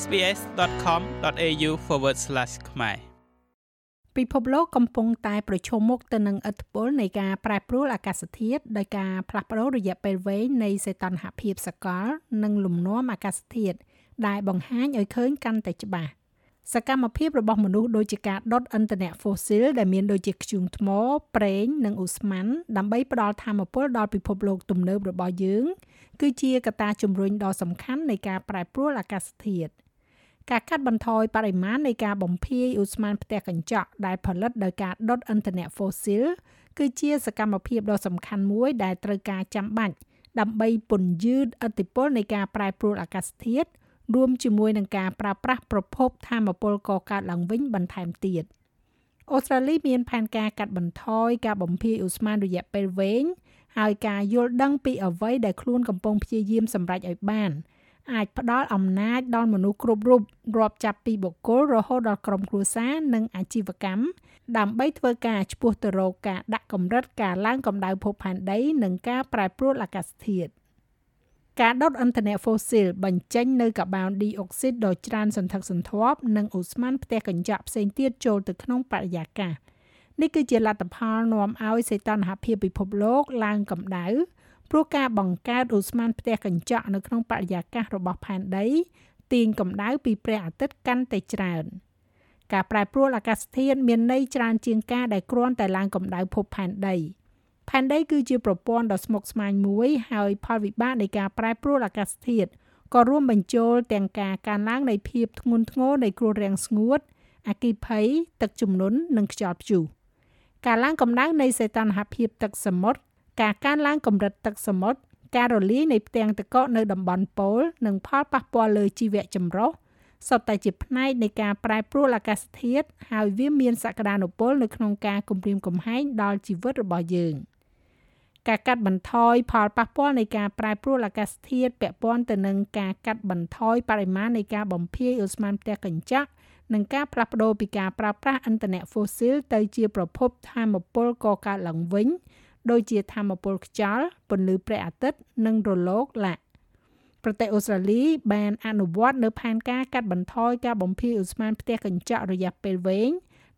sbs.com.au/ ខ្មែរពិភពលោកកំពុងតែប្រឈមមុខទៅនឹងឥទ្ធិពលនៃការប្រែប្រួលអាកាសធាតុដោយការផ្លាស់ប្តូររយៈពេលវែងនៃសីតុណ្ហភាពសកល និងលំនាំអាកាសធាតុដែលបង្ហាញឲ្យឃើញកាន់តែច្បាស់ សកម្មភាពរបស់មនុស្សដូចជាការដុតឥន្ធនៈហ្វូស៊ីលដែលមានដូចជាធ្យូងថ្ម ប្រេង និងឧស្ម័នដើម្បីផ្ដល់ធម៌ពលដល់ពិភពលោកទំនើបរបស់យើង គឺជាកត្តាជំរុញដ៏សំខាន់នៃការប្រែប្រួលអាកាសធាតុការកាត់បន្ថយបរិមាណនៃការបំភាយឧស្ម័នផ្ទះកញ្ចក់ដែលផលិតដោយការដុតឥន្ធនៈហ្វូស៊ីលគឺជាសកម្មភាពដ៏សំខាន់មួយដែលត្រូវការចាំបាច់ដើម្បីពន្យឺតឥទ្ធិពលនៃការប្រែប្រួលអាកាសធាតុ រួមជាមួយនឹងការប្រើប្រាស់ប្រភពធម្មពលកកើតឡើងវិញបន្ថែមទៀតអូស្ត្រាលីមានផែនការកាត់បន្ថយការបំភាយឧស្ម័នរយៈពេលវែងហើយការយល់ដឹងពីអ្វីដែលខ្លួនកំពុងព្យាយាមសម្រេចឲ្យបាន អាចផ្ដល់អំណាចដល់មនុស្សគ្រប់រូបរាប់ចាប់ពីបុគ្គលរហូតដល់ក្រុមគ្រួសារនិងអាជីវកម្មដើម្បីធ្វើការឆ្ពោះទៅរកការដាក់កម្រិតការឡើងកម្ដៅភពផែនដី និងការប្រែប្រួលអាកាសធាតុ ការដុតឥន្ធនៈហ្វូស៊ីលបញ្ចេញនៅកាបូនឌីអុកស៊ីតដ៏ច្រើនសន្ធឹកសន្ធាប់និងអូស្ម័នផ្ទះកញ្ចក់ផ្សេងទៀតចូលទៅក្នុងបរិយាកាសនេះគឺជាលទ្ធផលនាំឲ្យសីតុណ្ហភាពពិភពលោកឡើងកម្ដៅព្រោះការបង្កើតឧស្ម័នផ្ទះកញ្ចក់នៅក្នុងបរិយាកាសរបស់ផែនដីទាញកម្ដៅពីព្រះអាទិត្យកាន់តែច្រើនការប្រែប្រួលអាកាសធាតុមានន័យច្រើនជាងការដែលគ្រាន់តែឡើងកម្ដៅភពផែនដី ផែនដីគឺជាប្រព័ន្ធដ៏ស្មុគស្មាញមួយហើយផលវិបាកនៃការប្រែប្រួលអាកាសធាតុក៏រួមបញ្ចូលទាំងការកើនឡើងនៃភាពធ្ងន់ធ្ងរនៃគ្រោះរាំងស្ងួតអគ្គិភ័យទឹកជំនន់និងខ្យល់ព្យុះការឡើងកម្ដៅនៃសីតុណ្ហភាពទឹកសមុទ្រការកើនឡើងកម្រិតទឹកសមុទ្រការរលាយនៃផ្ទាំងទឹកកកនៅតំបន់ប៉ូលនិងផលប៉ះពាល់លើជីវៈចម្រុះសុទ្ធតែជាផ្នែកនៃការប្រែប្រួលអាកាសធាតុហើយវាមានសក្តានុពលនៅក្នុងការគំរាមកំហែងដល់ជីវិតរបស់យើង។ ការកាត់បន្ថយផលប៉ះពាល់នៃការប្រែប្រួលអាកាសធាតុពាក់ព័ន្ធទៅនឹងការកាត់បន្ថយបរិមាណនៃការបំភាយអូស្ម័នផ្ទះកញ្ចក់និងការផ្លាស់ប្ដូរពីការប្រើប្រាស់ឥន្ធនៈហ្វូស៊ីលទៅជាប្រភពថាមពលកកើតឡើងវិញ ដូចជាថាមពលខ្យល់ពន្លឺព្រះអាទិត្យនិងរលកឡាក់ប្រទេសអូស្ត្រាលីបានអនុវត្តនៅផែនការកាត់បន្ថយការបំភាយឧស្ម័នផ្ទះកញ្ចក់រយៈពេលវែង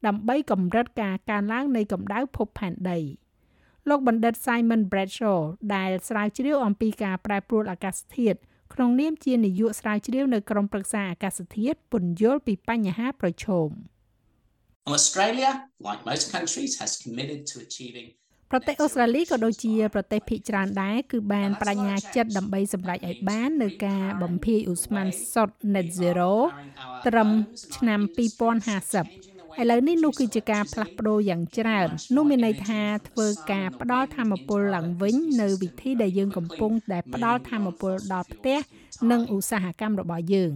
ដើម្បីកម្រិតការកើនឡើងនៃកម្ដៅភពផែនដី។ លោកបណ្ឌិត Simon Bradshaw ដែលស្រាវជ្រាវអំពីការប្រែប្រួលអាកាសធាតុក្នុងនាមជានាយកស្រាវជ្រាវនៅក្រុមប្រឹក្សាអាកាសធាតុពន្យល់ពីបញ្ហាប្រឈម Australia like most countries has committed to achieving ប្រទេសអូស្ត្រាលីក៏ដូចជាប្រទេសភាគច្រើនដែរគឺបានបញ្ញាចិត្តដើម្បីសម្រេចឲ្យបាននៅការបំភាយឧស្ម័នសុទ្ធ net zero ត្រឹមឆ្នាំ2050 ឥឡូវនេះនោះគឺជាការផ្លាស់ប្ដូរយ៉ាងច្រើននោះមានន័យថាធ្វើការផ្ដល់ធម្មពលឡើងវិញនៅវិធីដែលយើងកំពុងតែផ្ដល់ធម្មពលដល់ផ្ទះនិងឧស្សាហកម្មរបស់យើង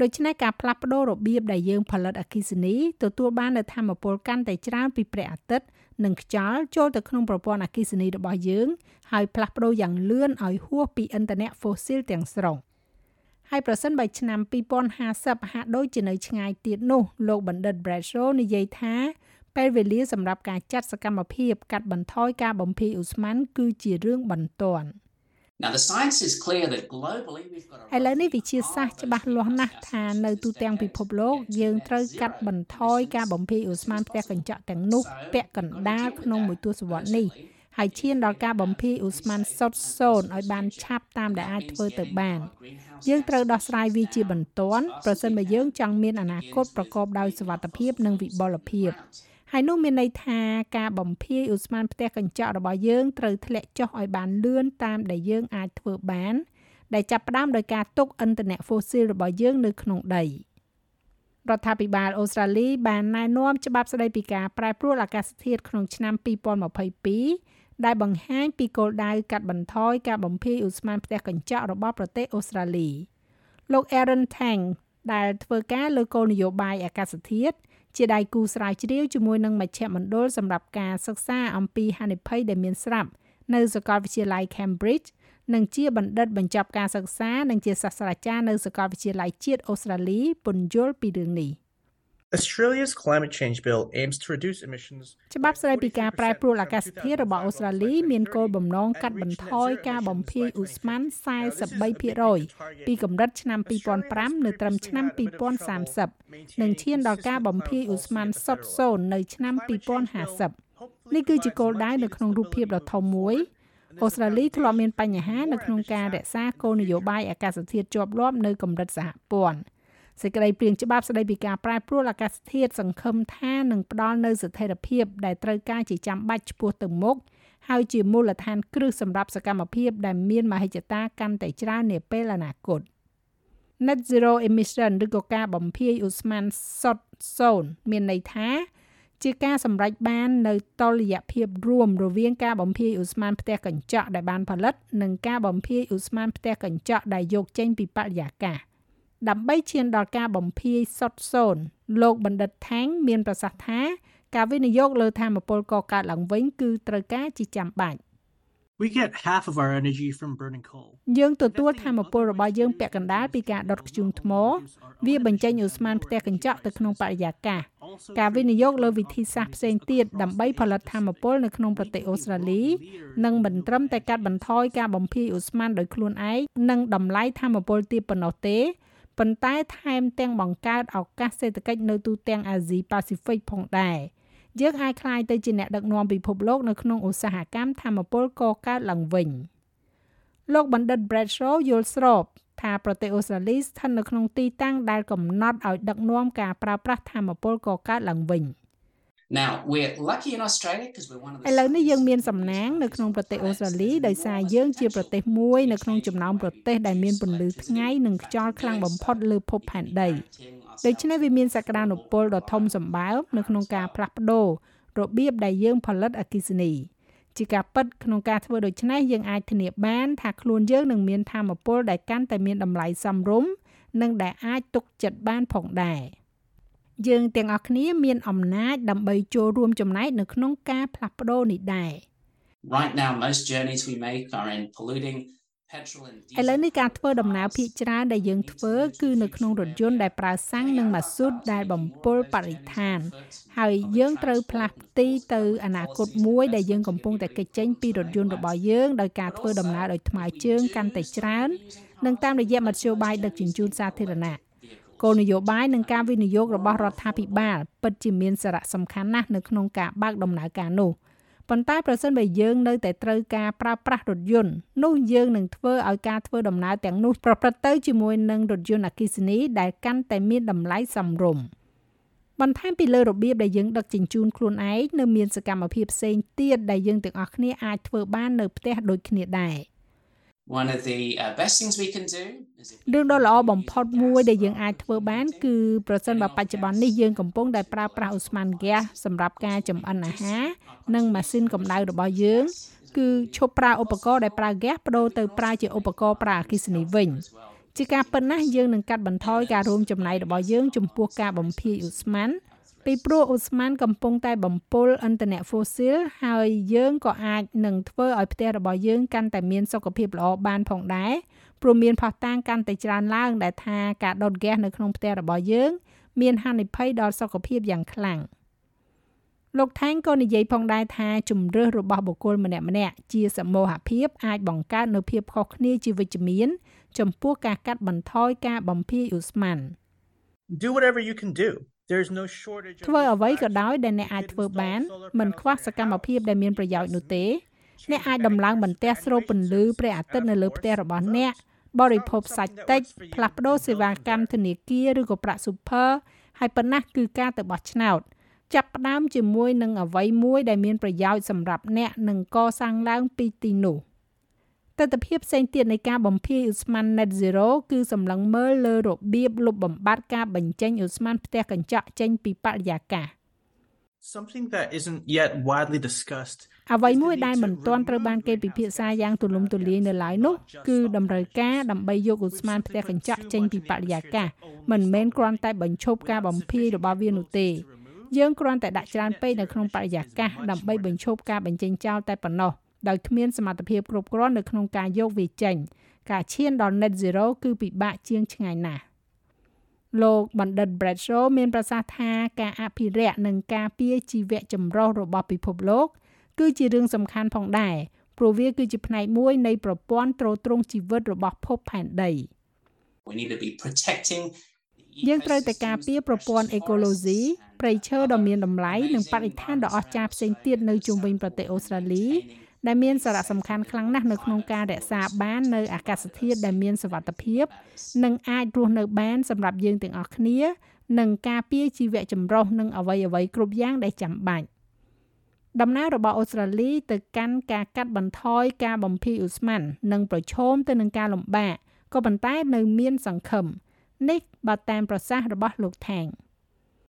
ដូច្នេះការផ្លាស់ប្ដូររបៀបដែលយើងផលិតអគ្គិសនីទទួលបាននូវធម្មពលកាន់តែច្រើនពីព្រះអាទិត្យនិងខ្យល់ចូលទៅក្នុងប្រព័ន្ធអគ្គិសនីរបស់យើង ហើយផ្លាស់ប្ដូរយ៉ាងលឿនឲ្យហួសពីឥន្ធនៈ fossil ទាំងស្រុង។ ហើយប្រសិនបើឆ្នាំ2050ហាក់ដូចជានៅឆ្ងាយទៀតនោះលោកបណ្ឌិត Bradshaw និយាយថាពេលវេលាសម្រាប់ការចាត់សកម្មភាពកាត់បន្ថយការបំភាយឧស្ម័នគឺជារឿងបន្ទាន់ Now the science is clear that globally we've got ឥឡូវនេះវិទ្យាសាស្ត្រច្បាស់លាស់ណាស់ថានៅទូទាំងពិភពលោកយើងត្រូវកាត់បន្ថយការបំភាយឧស្ម័នផ្ទះកញ្ចក់ទាំងនោះពាក់កណ្ដាលក្នុងមួយទសវត្សរ៍នេះ ហើយឈានដល់ការបំភាយឧស្ម័នសុទ្ធសូន្យឲ្យបានឆាប់តាមដែលអាចធ្វើទៅបានយើងត្រូវដោះស្រាយវាជាបន្ទាន់ប្រសិនបើយើងចង់មានអនាគតប្រកបដោយសុវត្ថិភាពនិងវិបុលភាពហើយនោះមានន័យថាការបំភាយឧស្ម័នផ្ទះកញ្ចក់របស់យើងត្រូវធ្លាក់ចុះឲ្យបានលឿនតាមដែលយើងអាចធ្វើបាន ដែលចាប់ផ្ដើមដោយការទុកឥន្ធនៈហ្វូស៊ីលរបស់យើងនៅក្នុងដីរដ្ឋាភិបាលអូស្ត្រាលីបានណែនាំច្បាប់ស្ដីពីការប្រែប្រួលអាកាសធាតុក្នុងឆ្នាំ2022 ដែលបង្ហាញពីគោលដៅកាត់បន្ថយការបំភាយឧស្ម័នផ្ទះកញ្ចក់របស់ប្រទេសអូស្ត្រាលីលោក Aaron Tang ដែលធ្វើការលើគោលនយោបាយអាកាសធាតុជាដៃគូស្រាវជ្រាវជាមួយនឹងមជ្ឈមណ្ឌលសម្រាប់ការសិក្សាអំពីហានិភ័យដែលមានស្រាប់នៅសាកលវិទ្យាល័យ Cambridge និងជាបណ្ឌិតបញ្ចប់ការសិក្សានិងជាសាស្ត្រាចារ្យនៅសាកលវិទ្យាល័យជាតិអូស្ត្រាលីពន្យល់ពីរឿងនេះ។ Australia's climate change bill aims to reduce emissions ច្បាប់ស្តីពីការប្រែប្រួលអាកាសធាតុរបស់អូស្ត្រាលីមានគោលបំណងកាត់បន្ថយការបំភាយឧស្ម័ន43%ពីកម្រិតឆ្នាំ2005នៅត្រឹមឆ្នាំ2030និងឈានដល់ការបំភាយឧស្ម័នសុទ្ធសូន្យនៅឆ្នាំ2050នេះគឺជាគោលដៅនៅក្នុងរូបភាពដ៏ធំមួយអូស្ត្រាលីធ្លាប់មានបញ្ហានៅក្នុងការរក្សាគោលនយោបាយអាកាសធាតុជាប់លាប់នៅកម្រិតសហព័ន្ធ សេចក្តីព្រាងច្បាប់ស្តីពីការប្រែប្រួលអាកាសធាតុសង្ឃឹមថានឹងផ្ដល់នូវស្ថិរភាពដែលត្រូវការជាចាំបាច់ឆ្ពោះទៅមុខហើយជាមូលដ្ឋានគ្រឹះសម្រាប់សកម្មភាពដែលមានមហិច្ឆតាកាន់តែច្រើននាពេលអនាគត Net Zero Emission ឬក៏ការបំភាយឧស្ម័នសុទ្ធសូន្យមានន័យថាជាការសម្រេចបាននៅតុល្យភាពរួមរវាងការបំភាយឧស្ម័នផ្ទះកញ្ចក់ដែលបានផលិត និងការបំភាយឧស្ម័នផ្ទះកញ្ចក់ដែលយកចេញពីបរិយាកាស ដើម្បីឈានដល់ការបំភាយសុទ្ធសូន្យលោកបណ្ឌិតថាងមានប្រសាសន៍ថា ការវិនិយោគលើធម្មពលកកើតឡើងវិញគឺត្រូវការជាចាំបាច់ We get half of our energy from burning coal. យើងទទួលធម្មពលរបស់យើងពាក់កណ្ដាលពីការដុតធ្យូងថ្ម វាបញ្ចេញឧស្ម័នផ្ទះកញ្ចក់ទៅក្នុងបរិយាកាសការវិនិយោគលើវិធីសាស្ត្រផ្សេងទៀតដើម្បីផលិតធម្មពលនៅក្នុងប្រទេសអូស្ត្រាលីនឹងមិនត្រឹមតែកាត់បន្ថយការបំភាយឧស្ម័នដោយខ្លួនឯងនិងតម្លៃធម្មពលទាបប៉ុណ្ណោះទេ ប៉ុន្តែថែមទាំងបង្កើតឱកាសសេដ្ឋកិច្ចនៅទូទាំងអាស៊ីប៉ាស៊ីហ្វិកផងដែរយើងអាចក្លាយទៅជាអ្នកដឹកនាំពិភពលោកនៅក្នុងឧស្សាហកម្មធម្មពលកកើតឡើងវិញលោកបណ្ឌិត Bradshaw យល់ស្របថាប្រទេសអូស្ត្រាលីស្ថិតនៅក្នុងទីតាំងដែលកំណត់ឲ្យដឹកនាំការប្រើប្រាស់ធម្មពលកកើតឡើងវិញ។ Now we're lucky in Australia because we're one of the ឥឡូវនេះយើងមានសំណាងនៅក្នុងប្រទេសអូស្ត្រាលីដោយសារយើងជាប្រទេសមួយនៅក្នុងចំណោមប្រទេសដែលមានពន្លឺថ្ងៃនិងខ្យល់ខ្លាំងបំផុតលើភពផែនដីដូច្នេះវាមានសក្តានុពលដ៏ធំសម្បើមនៅក្នុងការផ្លាស់ប្ដូររបៀបដែលយើងផលិតអគ្គិសនីជាការពិតក្នុងការធ្វើដូច្នេះយើងអាចធានាបានថាខ្លួនយើងនឹងមានធម៌ពលដែលកាន់តែមានតម្លៃសមរម្យនិងដែលអាចទុកចិត្តបានផងដែរ។ យើងទាំងអស់គ្នាមានអំណាចដើម្បីចូលរួមចំណែកនៅក្នុងការផ្លាស់ប្ដូរនេះដែរ Right now most journeys we make are in polluting ឥឡូវនេះការធ្វើដំណើរភាគច្រើនដែលយើងធ្វើគឺនៅក្នុងរថយន្តដែលប្រើសាំងនិងម៉ាស៊ូតដែលបំពុលបរិស្ថាន ហើយយើងត្រូវផ្លាស់ទីទៅអនាគតមួយដែលយើងកំពុងតែគេចចេញពីរថយន្តរបស់យើងដោយការធ្វើដំណើរដោយថ្មើរជើងកាន់តែច្រើន និងតាមរយៈមធ្យោបាយដឹកជញ្ជូនសាធារណៈ គោលនយោបាយនិងការវិនិយោគរបស់រដ្ឋាភិបាលពិតជាមានសារៈសំខាន់ណាស់នៅក្នុងការបើកដំណើរការនោះប៉ុន្តែប្រសិនបើយើងនៅតែត្រូវការប្រើប្រាស់រថយន្តនោះយើងនឹងធ្វើឲ្យការធ្វើដំណើរទាំងនោះប្រព្រឹត្តទៅជាមួយនឹងរថយន្តអគ្គិសនីដែលកាន់តែមានតម្លៃសមរម្យបន្ថែមពីលើរបៀបដែលយើងដឹកជញ្ជូនខ្លួនឯងនៅមានសកម្មភាពផ្សេងទៀតដែលយើងទាំងអស់គ្នាអាចធ្វើបាននៅផ្ទះដូចគ្នាដែរ One of the uh, best things we can do is if រឿងដ៏ល្អបំផុតមួយដែលយើងអាចធ្វើបាន គឺប្រសិនបើបច្ចុប្បន្ននេះយើងកំពុងតែប្រើប្រាស់ឧស្ម័នហ្គាសសម្រាប់ការចម្អិនអាហារនិងម៉ាស៊ីនកម្ដៅរបស់យើង គឺឈប់ប្រើឧបករណ៍ដែលប្រើហ្គាសបដូរទៅប្រើជាឧបករណ៍ប្រើអគ្គិសនីវិញជាការប៉ុណ្ណាយើងនឹងកាត់បន្ថយការរួមចំណែករបស់យើងចំពោះការបំភាយឧស្ម័ន ពីព្រោះអូស្មန်កំពុងតែបំពុលឥន្ធនៈហ្វូស៊ីលហើយយើងក៏អាចនឹងធ្វើឲ្យផ្ទះរបស់យើងកាន់តែមានសុខភាពល្អបានផងដែរព្រោះមានផុសតាងកាន់តែច្រើនឡើងដែលថាការដុតហ្គាសនៅក្នុងផ្ទះរបស់យើង មានហានិភ័យដល់សុខភាពយ៉ាងខ្លាំងលោកថែងក៏និយាយផងដែរថាជំរឿសរបស់បុគ្គលម្នាក់ម្នាក់ជាសមូហភាពអាចបង្កើតនូវភាពខុសគ្នាជាវិជ្ជមាន ចំពោះការកាត់បន្ថយការបំភាយឧស្ម័ន Do whatever you can do. There's no shortage ធ្វើអ្វីក៏ដោយដែលអ្នកអាចធ្វើបានមិនខ្វះសកម្មភាពដែលមានប្រយោជន៍នោះទេអ្នកអាចដំឡើងបន្ទះស្រូបពន្លឺព្រះអាទិត្យនៅលើផ្ទះរបស់អ្នកបរិភោគសាច់តិចផ្លាស់ប្ដូរសេវាកម្មធនាគារឬក៏ប្រាក់ super ហើយប៉ុណ្ណះគឺការទៅបោះឆ្នោតចាប់ផ្ដើមជាមួយនឹងអ្វីមួយដែលមានប្រយោជន៍សម្រាប់អ្នកនឹងកសាងឡើងពីទីនោះ។ ទស្សនវិជ្ជាផ្សេងទៀតនៃការបំភាយឧស្ម័ន net zero គឺសម្លឹងមើលលើរបៀបលុបបំបាត់ការបញ្ចេញឧស្ម័នផ្ទះកញ្ចក់ចេញពីបរិយាកាស something that isn't yet widely discussed អ្វីមួយដែលមិនទាន់ត្រូវបានគេពិភាក្សាយ៉ាងទូលំទូលាយនៅឡើយនោះគឺតម្រូវការដើម្បីយកឧស្ម័នផ្ទះកញ្ចក់ចេញពីបរិយាកាសមិនមែនគ្រាន់តែបញ្ឈប់ការបំភាយរបស់វានោះទេយើងគ្រាន់តែដាក់ច្រើនពេកនៅក្នុងបរិយាកាសដើម្បីបញ្ឈប់ការបញ្ចេញចោលតែប៉ុណ្ណោះ ដោយគ្មានសមត្ថភាពគ្រប់គ្រាន់នៅក្នុងការយកវាចេញ ការឈានដល់ net zero គឺពិបាកជាងឆ្ងាយណាស់លោកបណ្ឌិត Bradshaw មានប្រសាសន៍ថាការអភិរក្សនិងការពារជីវៈចម្រុះរបស់ពិភពលោក គឺជារឿងសំខាន់ផងដែរព្រោះវាគឺជាផ្នែកមួយនៃប្រព័ន្ធទ្រទ្រង់ជីវិតរបស់ភពផែនដី We need to be protecting យើងត្រូវតែការពារប្រព័ន្ធអេកូឡូស៊ីព្រៃឈើដ៏មានតម្លៃនិងបរិស្ថានដ៏អស្ចារ្យផ្សេងទៀតនៅជុំវិញប្រទេសអូស្ត្រាលី ដែលមានសារៈសំខាន់ខ្លាំងណាស់នៅក្នុងការរក្សាបាននៅអាកាសធាតុដែលមានសុវត្ថិភាព និងអាចរស់នៅបានសម្រាប់យើងទាំងអស់គ្នានិងការពារជីវៈចម្រុះនិងអ្វីអ្វីគ្រប់យ៉ាងដែលចាំបាច់ដំណើររបស់អូស្ត្រាលីទៅកាន់ការកាត់បន្ថយការបំភាយឧស្ម័ននិងប្រឈមទៅនឹងការលំបាកក៏ប៉ុន្តែនៅមានសង្ឃឹមនេះបើតាមប្រសាសន៍របស់លោកថេង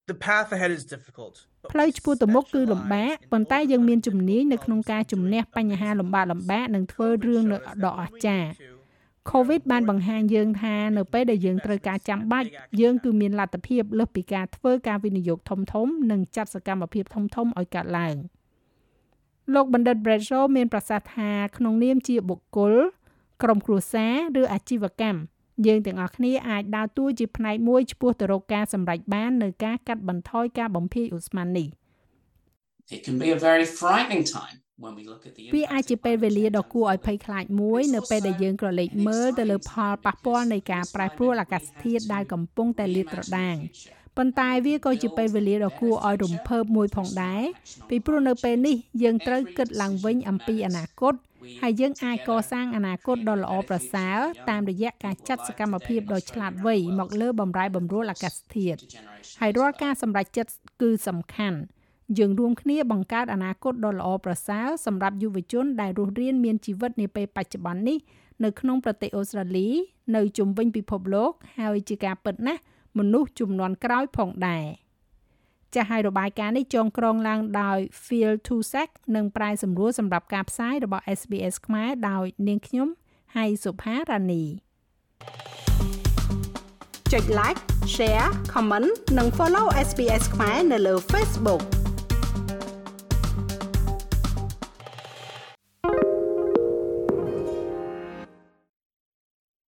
The path ahead is difficult. ផ្លូវឆ្ពោះទៅមុខគឺលំបាកប៉ុន្តែយើងមានជំនាញនៅក្នុងការជំនះបញ្ហាលំបាកលំបាកនិងធ្វើរឿងដ៏អស្ចារ្យ COVID បានបង្ហាញយើងថានៅពេលដែលយើងត្រូវការចាំបាច់យើងគឺមានលទ្ធភាពលើសពីការធ្វើការវិនិយោគធំៗនិងចាត់សកម្មភាពធំៗឲ្យកើតឡើងលោកបណ្ឌិត Bradshaw មានប្រសាសន៍ថាក្នុងនាមជាបុគ្គលក្រុមគ្រួសារឬអាជីវកម្ម យើងទាំងអស់គ្នាអាចដើរតួជាផ្នែកមួយឆ្ពោះទៅរកការសម្រេចបាននៅការកាត់បន្ថយការបំភាយឧស្ម័ននេះ It can be a very frightening time when we look at the វាអាចជាពេលវេលាដ៏គួរឲ្យភ័យខ្លាចមួយនៅពេលដែលយើងក្រឡេកមើលទៅលើផលប៉ះពាល់នៃការប្រែប្រួលអាកាសធាតុដែលកំពុងតែលាតត្រដាងប៉ុន្តែវាក៏ជាពេលវេលាដ៏គួរឲ្យរំភើបមួយផងដែរពីព្រោះនៅពេលនេះយើងត្រូវគិតឡើងវិញអំពីអនាគត ហើយយើងអាចកសាងអនាគតដ៏ល្អប្រសើរតាមរយៈការចាត់សកម្មភាពដ៏ឆ្លាតវៃមកលើបំរែបំរួលអាកាសធាតុហើយរាល់ការសម្រេចចិត្តគឺសំខាន់យើងរួមគ្នាបង្កើតអនាគតដ៏ល្អប្រសើរសម្រាប់យុវជនដែលរស់រានមានជីវិតនាពេលបច្ចុប្បន្ននេះនៅក្នុងប្រទេសអូស្ត្រាលី នៅជុំវិញពិភពលោក ហើយជាការពិតណាស់មនុស្សជំនាន់ក្រោយផងដែរ ចាស់ហើយរបាយការណ៍នេះចងក្រងឡើងដោយ Phil Tusak និងប្រាយសម្រួលសម្រាប់ការផ្សាយរបស់ SBS ខ្មែរដោយនាងខ្ញុំហៃសុផារ៉ានីចុច like share comment និង follow SBS ខ្មែរនៅលើ Facebook